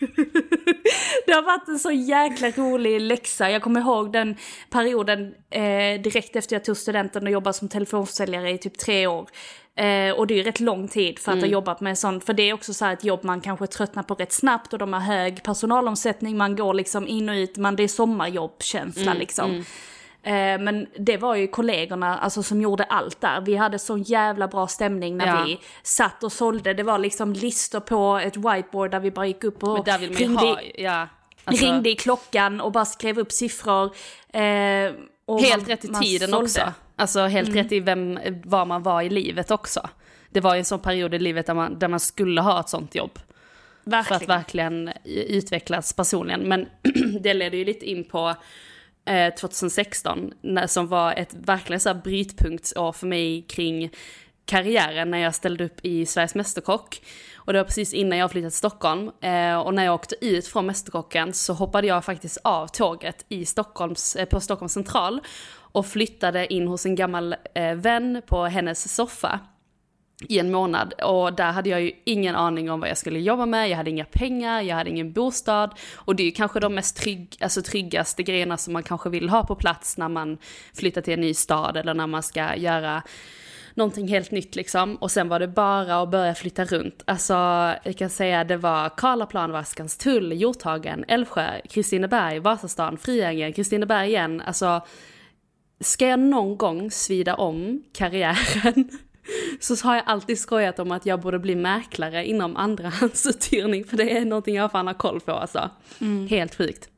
Det har varit en så jäkla rolig läxa. Jag kommer ihåg den perioden eh, direkt efter jag tog studenten och jobbade som telefonförsäljare i typ tre år. Eh, och det är ju rätt lång tid för att ha jobbat med sånt. För det är också så här ett jobb man kanske tröttnar på rätt snabbt och de har hög personalomsättning. Man går liksom in och ut, man, det är sommarjobbkänsla liksom. Eh, men det var ju kollegorna alltså, som gjorde allt där. Vi hade så jävla bra stämning när Ja. vi satt och sålde. Det var liksom listor på ett whiteboard där vi bara gick upp och ringde ha, ja. Alltså, Ringde i klockan och bara skrev upp siffror. Eh, helt man- rätt i tiden sålde. också. Alltså helt rätt i vem, var man var i livet också. Det var ju en sån period i livet där man, där man skulle ha ett sånt jobb. För Verkligen. att verkligen utvecklas personligen. Men det ledde ju lite in på eh, 2016, när, som var ett verkligen så här brytpunktsår för mig kring karriären när jag ställde upp i Sveriges Mästerkock. Och det var precis innan jag flyttade till Stockholm. Eh, och när jag åkte ut från Mästerkocken så hoppade jag faktiskt av tåget i Stockholms, eh, på Stockholms central och flyttade in hos en gammal eh, vän på hennes soffa i en månad. Och där hade jag ju ingen aning om vad jag skulle jobba med, jag hade inga pengar, jag hade ingen bostad. Och det är ju kanske de mest trygg, alltså tryggaste grejerna som man kanske vill ha på plats när man flyttar till en ny stad eller när man ska göra någonting helt nytt liksom. Och sen var det bara att börja flytta runt. Alltså, jag kan säga det var Karlaplan, Vaskanstull, Hjorthagen, Älvsjö, Kristineberg, Vasastan, Friängen, Kristineberg igen. Alltså, ska jag någon gång svida om karriären så har jag alltid skojat om att jag borde bli mäklare inom andrahandsuthyrning för det är någonting jag fan har koll på alltså. Helt sjukt.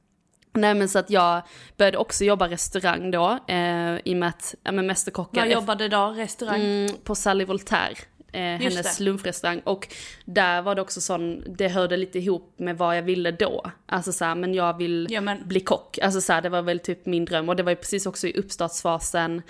Nej men så att jag började också jobba restaurang då, eh, i och med att, ja men Mästerkocken. Vad jobbade då? Restaurang? Mm, på Sally Voltaire. Eh, hennes det. lunchrestaurang. Och där var det också sån, det hörde lite ihop med vad jag ville då. Alltså såhär, men jag vill Ja, men- bli kock. Alltså såhär, det var väl typ min dröm. Och det var ju precis också i uppstartsfasen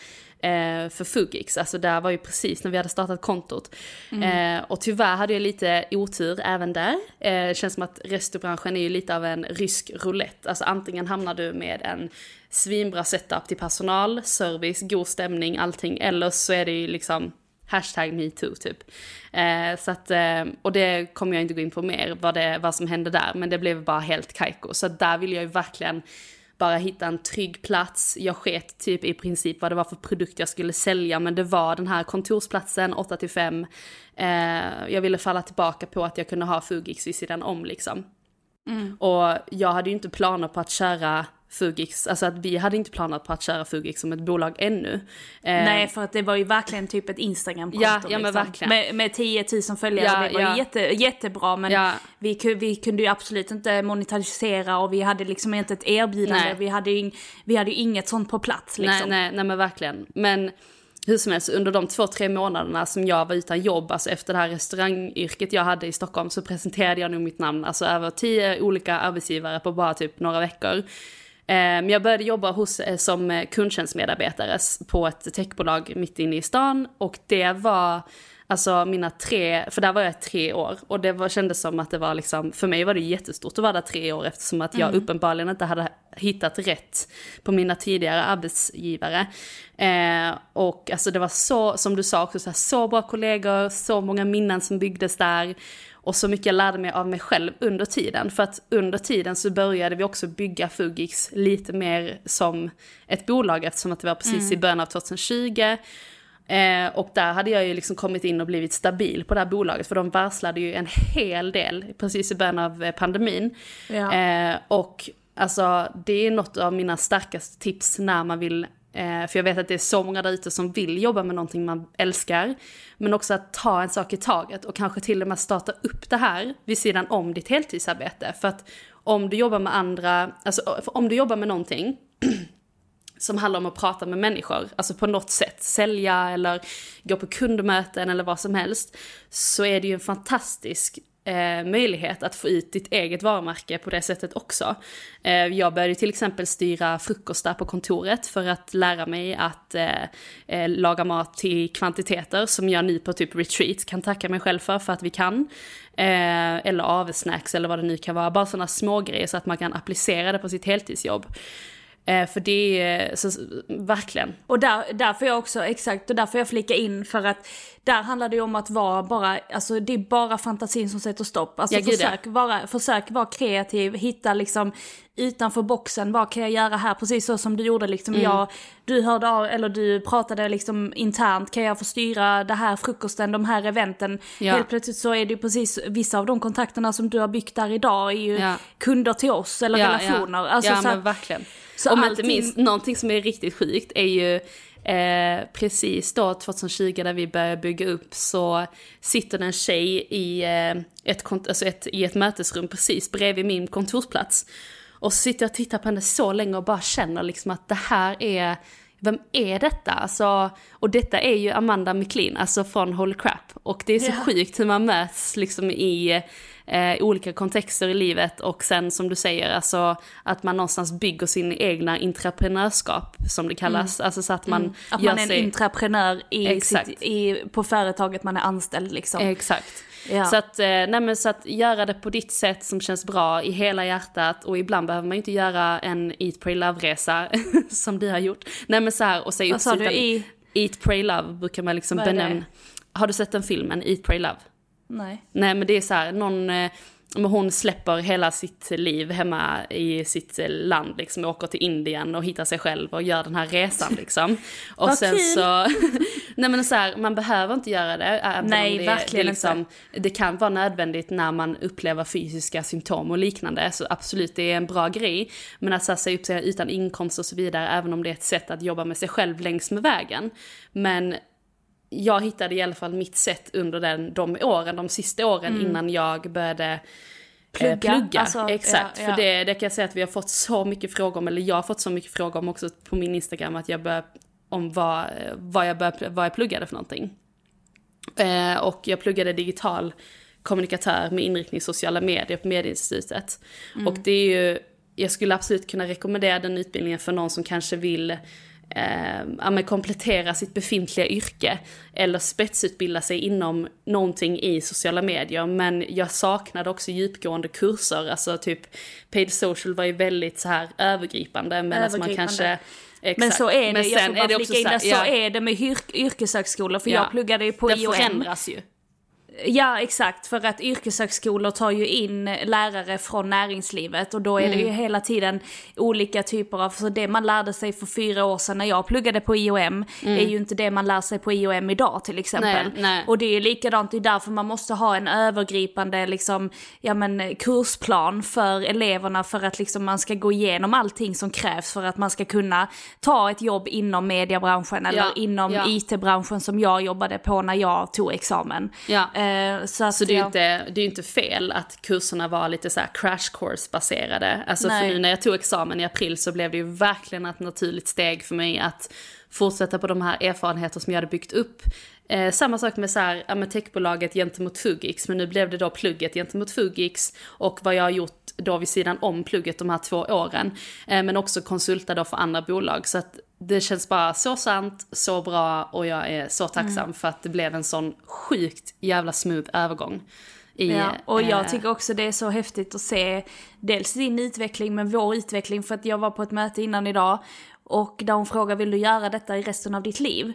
eh, för Fugix. Alltså där var ju precis när vi hade startat kontot. Eh, och tyvärr hade jag lite otur även där. Eh, känns som att restaurangbranschen är ju lite av en rysk roulette. Alltså antingen hamnar du med en svinbra setup till personal, service, god stämning, allting. Eller så är det ju liksom hashtag metoo typ. Eh, så att, eh, och det kommer jag inte gå in på mer vad, det, vad som hände där, men det blev bara helt kajko. Så där vill jag ju verkligen bara hitta en trygg plats. Jag sket typ i princip vad det var för produkt jag skulle sälja, men det var den här kontorsplatsen 8 till 5. Eh, jag ville falla tillbaka på att jag kunde ha Fugix vid sidan om liksom. Och jag hade ju inte planer på att köra Fugix, alltså att vi hade inte planerat på att köra Fugix som ett bolag ännu. Eh, Nej, för att det var ju verkligen typ ett Instagramkonto. Ja, ja, men verkligen. Med, med 10 000 följare, Ja, det var ja. jätte, jättebra. Men Ja. vi, vi kunde ju absolut inte monetisera och vi hade liksom inte ett erbjudande. Nej. Vi hade, ju, vi hade ju inget sånt på plats liksom. Nej, nej, nej men verkligen. Men hur som helst, under de två, tre månaderna som jag var utan jobb, alltså efter det här restaurangyrket jag hade i Stockholm, så presenterade jag nog mitt namn, alltså över tio olika arbetsgivare på bara typ några veckor. Men jag började jobba hos, eh, som eh, kundtjänstmedarbetare på ett techbolag mitt inne i stan och det var Alltså mina tre, för där var jag tre år och det var, kändes som att det var liksom, för mig var det jättestort att vara där tre år eftersom att jag uppenbarligen inte hade hittat rätt på mina tidigare arbetsgivare. Eh, och alltså det var så, som du sa också, så, här, så bra kollegor, så många minnen som byggdes där. Och så mycket jag lärde mig av mig själv under tiden. För att under tiden så började vi också bygga Fugix lite mer som ett bolag eftersom att det var precis i början av 2020. Eh, och där hade jag ju liksom kommit in och blivit stabil på det här bolaget för de varslade ju en hel del precis i början av eh, pandemin. Ja. Eh, och alltså det är något av mina starkaste tips när man vill Eh, för jag vet att det är så många där ute som vill jobba med någonting man älskar. Men också att ta en sak i taget och kanske till och med starta upp det här vid sidan om ditt heltidsarbete. För att om du jobbar med andra, alltså om du jobbar med någonting som handlar om att prata med människor, alltså på något sätt, sälja eller gå på kundmöten eller vad som helst, så är det ju en fantastisk eh, möjlighet att få ut ditt eget varumärke på det sättet också. Eh, jag började till exempel styra frukostar på kontoret för att lära mig att eh, eh, laga mat till kvantiteter som jag nu på typ retreat kan tacka mig själv för, för att vi kan. Eh, eller avsnacks eller vad det nu kan vara, bara sådana små grejer så att man kan applicera det på sitt heltidsjobb. Eh, för det är, så, verkligen. Och där, får jag också, exakt, och där får jag flika in för att där handlar det ju om att vara bara, alltså det är bara fantasin som sätter stopp. Alltså försök, vara, försök vara kreativ, hitta liksom utanför boxen, vad kan jag göra här? Precis så som du gjorde liksom, Mm. jag, du hörde av, eller du pratade liksom internt, kan jag få styra det här frukosten, de här eventen? Ja. Helt plötsligt så är det ju precis, vissa av de kontakterna som du har byggt där idag är ju Ja. kunder till oss eller relationer. Ja, Alltså, ja så men verkligen. Så Om inte allting- minst, någonting som är riktigt sjukt är ju eh, precis då 2020 när vi började bygga upp så sitter en tjej i, eh, ett, kont- alltså ett, i ett mötesrum precis bredvid min kontorsplats. Och så sitter jag och tittar på henne så länge och bara känner liksom att det här är, vem är detta? Alltså, och detta är ju Amanda McLean, alltså från Holy Crap. Och det är så Ja. sjukt hur man möts liksom i eh, olika kontexter i livet och sen som du säger, alltså att man någonstans bygger sin egna entreprenörskap som det kallas. Alltså så att man Mm. Att man är en sig... entreprenör i Exakt. sitt, i, på företaget man är anställd liksom. Exakt. Ja. Så, att, eh, nej så att göra det på ditt sätt som känns bra i hela hjärtat och ibland behöver man ju inte göra en Eat, Pray, Love-resa som du har gjort. Nej men så här och säga Vad upp sa sig du? I- Eat, Pray, Love brukar man liksom Vad benämna. Har du sett den filmen, Eat, Pray, Love? Nej. Nej men det är så här, någon, eh, men hon släpper hela sitt liv hemma i sitt eh, land liksom, åker till Indien och hittar sig själv och gör den här resan liksom. Och Vad sen kul! så, nej men så här, man behöver inte göra det. även om Nej, det, verkligen det, liksom, det kan vara nödvändigt när man upplever fysiska symptom och liknande, så absolut det är en bra grej. Men att så här, säga upp sig utan inkomst och så vidare, även om det är ett sätt att jobba med sig själv längs med vägen. Men jag hittade i alla fall mitt sätt under den, de åren, de sista åren innan jag började eh, Plugga, plugga. alltså, Exakt, ja, för ja. det, det kan jag säga att vi har fått så mycket frågor om, eller jag har fått så mycket frågor om också på min Instagram, att jag bör, om vad, vad, jag bör, vad jag pluggade för någonting. Eh, och jag pluggade digital kommunikatör med inriktning sociala medier på Medieinstitutet. Och det är ju, jag skulle absolut kunna rekommendera den utbildningen för någon som kanske vill eh, komplettera sitt befintliga yrke eller spetsutbilda sig inom någonting i sociala medier. Men jag saknade också djupgående kurser, alltså typ paid social var ju väldigt så här övergripande medan man Övergripande. kanske Exakt. Men så är det, Men jag sen bara är det också in så det, här- så ja. är det med yrk, yrkeshögskolor, för Ja. jag pluggade ju på det IOM. förändras ju. Ja, exakt. För att yrkeshögskolor tar ju in lärare från näringslivet och då är det Mm. ju hela tiden olika typer av, så det man lärde sig för fyra år sedan när jag pluggade på IOM är ju inte det man lär sig på IOM idag till exempel. Mm. Nej, nej. Och det är ju likadant, det är därför man måste ha en övergripande liksom, ja, men, kursplan för eleverna för att liksom, man ska gå igenom allting som krävs för att man ska kunna ta ett jobb inom mediebranschen eller Ja, inom ja. IT-branschen som jag jobbade på när jag tog examen. Ja. Eh, så Så det är jag- inte, det är ju inte fel att kurserna var lite så crash course baserade. Alltså Nej. för nu när jag tog examen i april så blev det ju verkligen ett naturligt steg för mig att fortsätta på de här erfarenheter som jag hade byggt upp. Eh, samma sak med, så här, ja, med techbolaget gentemot Fugix, men nu blev det då plugget gentemot Fugix och vad jag har gjort då vid sidan om plugget de här två åren. Eh, men också konsulta då för andra bolag. Så att det känns bara så sant, så bra och jag är så tacksam Mm. för att det blev en sån sjukt jävla smooth övergång. I, Ja, och jag eh, tycker också det är så häftigt att se dels din utveckling men vår utveckling för att jag var på ett möte innan idag och där hon frågar vill du göra detta i resten av ditt liv?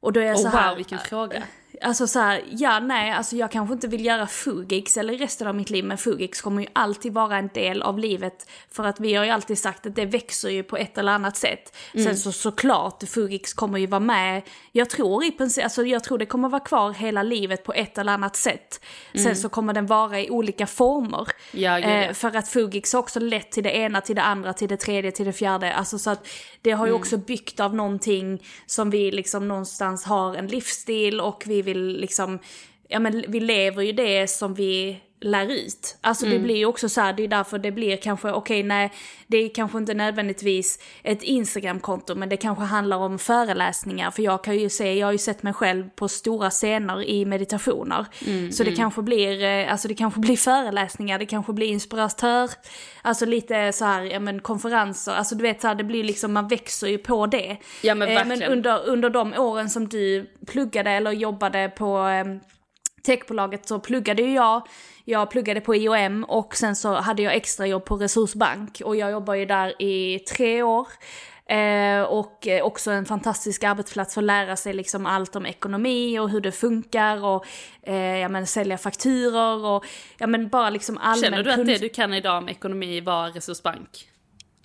Och då är jag Oh, så här, wow, vilken fråga. Alltså så här, ja nej, alltså jag kanske inte vill göra Fugix eller resten av mitt liv, men Fugix kommer ju alltid vara en del av livet. För att vi har ju alltid sagt att det växer ju på ett eller annat sätt. Sen så såklart, Fugix kommer ju vara med, jag tror i princip, alltså jag tror det kommer vara kvar hela livet på ett eller annat sätt. Sen så kommer den vara i olika former. Ja, ja. Eh, för att Fugix har också lett till det ena, till det andra, till det tredje, till det fjärde. Alltså så att det har ju Mm. också byggt av någonting som vi liksom någonstans har en livsstil och vi vill liksom, ja men vi lever ju det som vi lär ut. Alltså Mm. det blir ju också så här, det är därför det blir kanske, okej nej, det är kanske inte nödvändigtvis ett Instagramkonto men det kanske handlar om föreläsningar. För jag kan ju se, jag har ju sett mig själv på stora scener i meditationer. Mm, så det kanske blir, eh, alltså det kanske blir föreläsningar, det kanske blir inspiratör, alltså lite så här, ja men konferenser, alltså du vet så här, det blir liksom, man växer ju på det. Ja, men Eh, men verkligen. under, under de åren som du pluggade eller jobbade på eh, techbolaget så pluggade ju jag, jag pluggade på IOM och sen så hade jag extrajobb på Resursbank och jag jobbar ju där i tre år. Eh, och eh, också en fantastisk arbetsplats för att lära sig liksom allt om ekonomi och hur det funkar och eh, ja, men, sälja fakturor och ja, men bara liksom allmän Känner du att det du kan idag om ekonomi var Resursbank?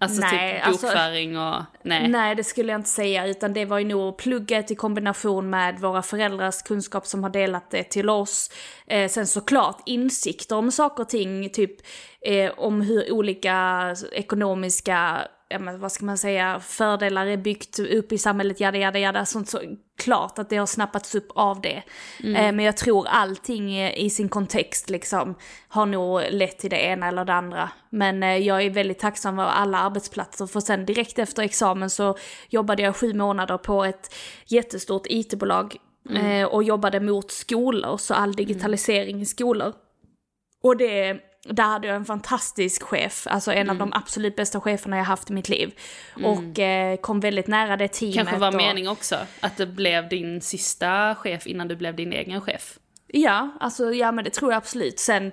Alltså Nej, typ alltså- bokföring och... Nej. Nej, det skulle jag inte säga, utan det var ju nog plugget i kombination med våra föräldrars kunskap som har delat det till oss. Eh, sen såklart insikter om saker och ting, typ eh, om hur olika ekonomiska, men vad ska man säga, fördelar är byggt upp i samhället, jada jada jada. Sånt så, klart att det har snappats upp av det. Mm. Eh, men jag tror allting i sin kontext liksom har nog lett till det ena eller det andra. Men eh, jag är väldigt tacksam över alla arbetsplatser för sen direkt efter examen så jobbade jag sju månader på ett jättestort IT-bolag eh, och jobbade mot skolor, så all digitalisering i skolor. Och det, där hade jag en fantastisk chef, alltså en av de absolut bästa cheferna jag haft i mitt liv. Och eh, kom väldigt nära det teamet. Kanske var och, mening också, att det blev din sista chef innan du blev din egen chef. Ja, alltså ja men det tror jag absolut. Sen,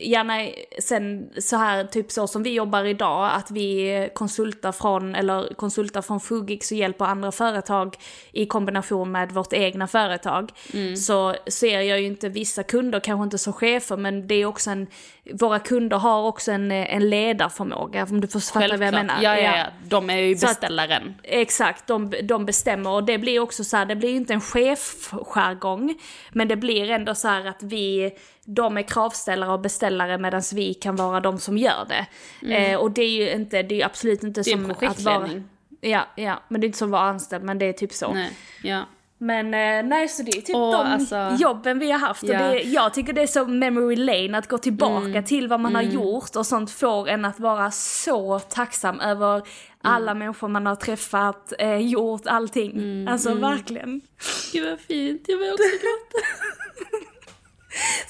ja, nej, sen så här typ så som vi jobbar idag, att vi konsultar från, eller konsultar från Fugix och hjälper andra företag i kombination med vårt egna företag. Så ser jag ju inte vissa kunder, kanske inte som chefer, men det är också en, våra kunder har också en, en ledarförmåga, om du förstår vad jag menar. Ja, ja, ja. De är ju Så att- beställaren. Exakt, de, de bestämmer och det blir också så här, det blir ju inte en chefjargong, men det blir ändå så här att vi, de är kravställare och beställare medan vi kan vara de som gör det. Eh, och det är ju inte, det är absolut inte Mm. Det är som att vara... Ja, ja, men det är inte som att vara anställd, men det är typ så. Nej, ja. Men eh, nej, så det är typ Åh, de alltså- jobben vi har haft. Ja. Och det, jag tycker det är så memory lane att gå tillbaka Mm. till vad man har gjort och sånt får en att vara så tacksam över Mm. alla människor man har träffat, eh, gjort allting. Mm. Alltså verkligen. Gud vad fint, jag vill också gråta.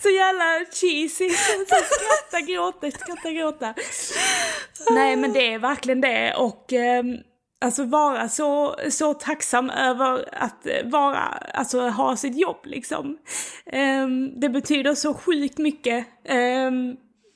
Så jävla cheesy. Skratta, gråta, skratta, gråta. Nej men det är verkligen det och eh, alltså vara så, så tacksam över att eh, vara, alltså ha sitt jobb liksom. Eh, det betyder så sjukt mycket. Eh,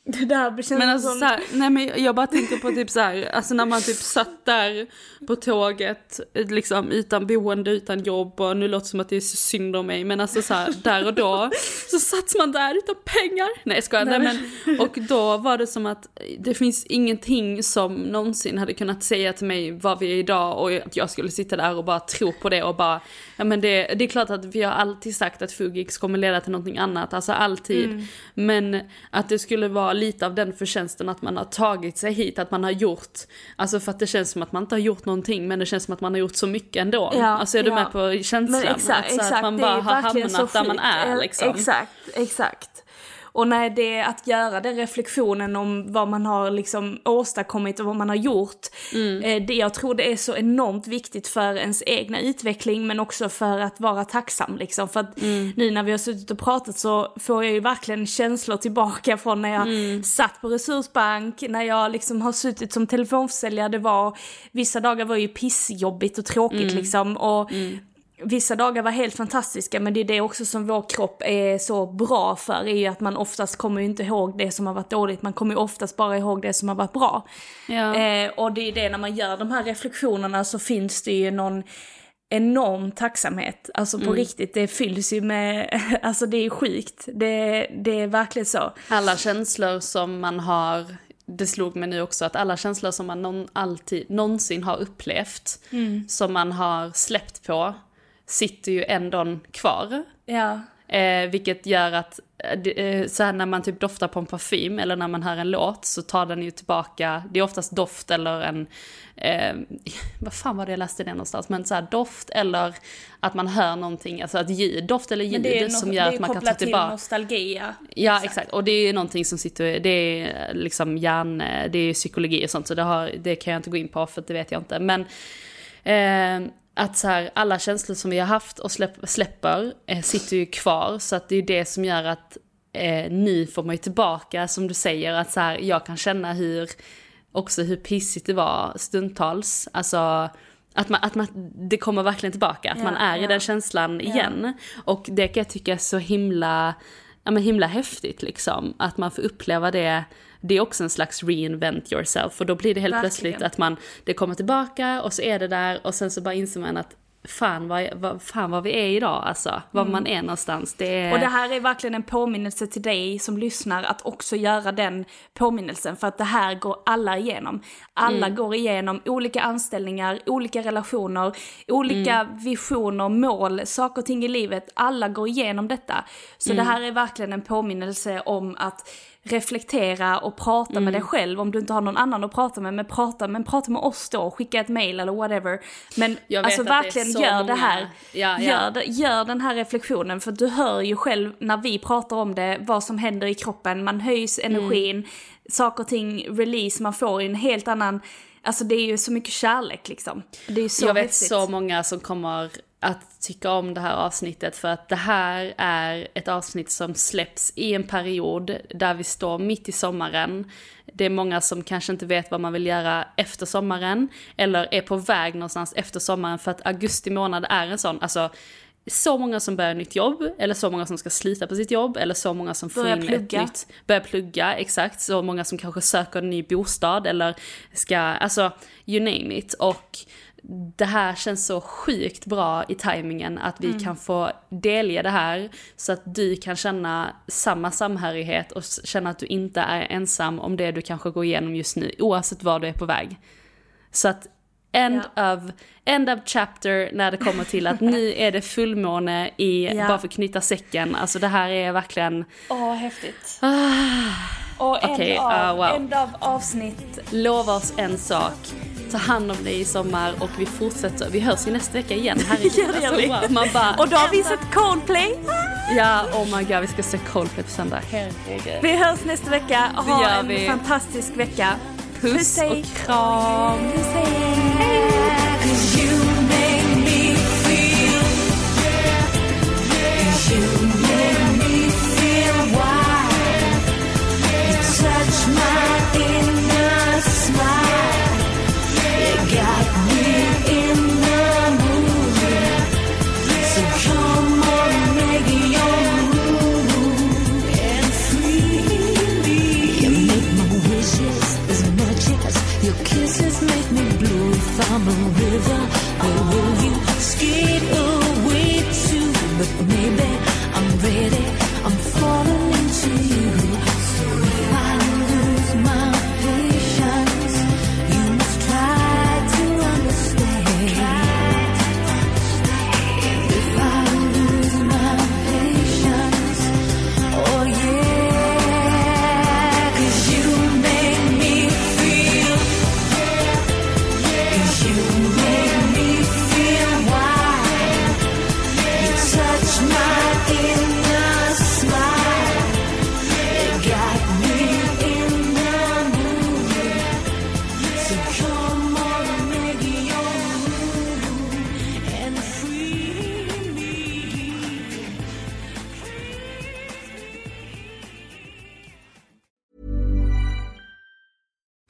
det där känns Men alltså som... så här, nej men jag bara tänker på typ så här, alltså när man typ satt där på tåget, liksom utan boende, utan jobb och nu låter det som att det är synd om mig, men alltså så här, där och då så satt man där utan pengar. Nej jag skojar, nej, men och då var det som att det finns ingenting som någonsin hade kunnat säga till mig vad vi är idag och att jag skulle sitta där och bara tro på det och bara, ja men det, det är klart att vi har alltid sagt att Fugix kommer leda till någonting annat, alltså alltid. Men att det skulle vara lite av den förtjänsten att man har tagit sig hit, att man har gjort, alltså för att det känns som att man inte har gjort någonting men det känns som att man har gjort så mycket ändå. Ja, alltså är du ja. med på känslan? Men exakt, att, exakt. att man bara har hamnat där man är liksom. Exakt, exakt. Och när det är att göra den reflektionen om vad man har liksom åstadkommit och vad man har gjort. Mm. Eh, det, jag tror det är så enormt viktigt för ens egna utveckling men också för att vara tacksam liksom. För att Mm. nu när vi har suttit och pratat så får jag ju verkligen känslor tillbaka från när jag Mm. satt på Resursbank, när jag liksom har suttit som telefonförsäljare. Det var, vissa dagar var ju pissjobbigt och tråkigt Mm. liksom. Och Vissa dagar var helt fantastiska men det är det också som vår kropp är så bra för är ju att man oftast kommer inte ihåg det som har varit dåligt, man kommer ju oftast bara ihåg det som har varit bra. Ja. Eh, och det är det när man gör de här reflektionerna så finns det ju någon enorm tacksamhet. Alltså Mm. på riktigt, det fylls ju med, alltså det är sjukt. Det, det är verkligen så. Alla känslor som man har, det slog mig nu också, att alla känslor som man någon, alltid, någonsin har upplevt, Mm. som man har släppt på, sitter ju ändå kvar. Ja. Eh, vilket gör att eh, det, eh, så här när man typ doftar på en parfym eller när man hör en låt så tar den ju tillbaka, det är oftast doft eller en, eh, vad fan var det jag läste det någonstans, men så här doft eller att man hör någonting, alltså ett ljud, doft eller ljud det är, som no- gör det är att man kan ta kopplat till tillbaka. nostalgi. Ja, Ja exakt, och det är någonting som sitter, det är liksom hjärn, det är psykologi och sånt så det, har, det kan jag inte gå in på för det vet jag inte. Men eh, att så här, alla känslor som vi har haft och släpp, släpper eh, sitter ju kvar så att det är ju det som gör att eh, nu får man ju tillbaka som du säger att så här, jag kan känna hur, också hur pissigt det var stundtals. Alltså att, man, att man, det kommer verkligen tillbaka, att Ja, man är i ja. den känslan igen. Och det kan jag tycka är så himla, ja men himla häftigt liksom. Att man får uppleva det, det är också en slags reinvent yourself. Och då blir det helt Verkligen. plötsligt att man, det kommer tillbaka och så är det där och sen så bara inser man att fan vad, vad, fan vad vi är idag alltså. Var man är någonstans. Det är... Mm. Och det här är verkligen en påminnelse till dig som lyssnar att också göra den påminnelsen för att det här går alla igenom. Alla går igenom olika anställningar, olika relationer, olika visioner, mål, saker och ting i livet. Alla går igenom detta. Så det här är verkligen en påminnelse om att reflektera och prata Mm. med dig själv om du inte har någon annan att prata med. Men prata, men prata med oss då, skicka ett mail eller whatever. Men alltså det verkligen så gör det många- här. Ja, ja. Gör, det- gör den här reflektionen för du hör ju själv när vi pratar om det vad som händer i kroppen. Man höjs energin, saker och ting release, man får en helt annan, alltså det är ju så mycket kärlek liksom. Det är ju så jag vet häftigt. så många som kommer att tycka om det här avsnittet för att det här är ett avsnitt som släpps i en period där vi står mitt i sommaren. Det är många som kanske inte vet vad man vill göra efter sommaren eller är på väg någonstans efter sommaren för att augusti månad är en sån, alltså så många som börjar nytt jobb, eller så många som ska slita på sitt jobb, eller så många som får Börjar in plugga. ett nytt, börjar plugga, exakt, så många som kanske söker en ny bostad eller ska, alltså you name it. Och det här känns så sjukt bra i tajmingen att vi kan få delge det här så att du kan känna samma samhörighet och känna att du inte är ensam om det du kanske går igenom just nu, oavsett var du är på väg. Så att end, of, end of chapter när det kommer till att nu är det fullmåne i, Ja. bara för att knyta säcken, alltså det här är verkligen, Åh, häftigt. Och end, Okej, av, ah, wow. end av avsnitt. lova oss en sak. Ta hand om dig i sommar och vi fortsätter. Vi hörs ju nästa vecka igen. Herregud, Ja, det gör alltså, wow. Man bara, Och då har vi sett Coldplay. ja, oh my god, vi ska se Coldplay på söndag. Herregud. Vi hörs nästa vecka. Ha gör en vi. fantastisk vecka. Puss hej. och kram. Puss, hej. Your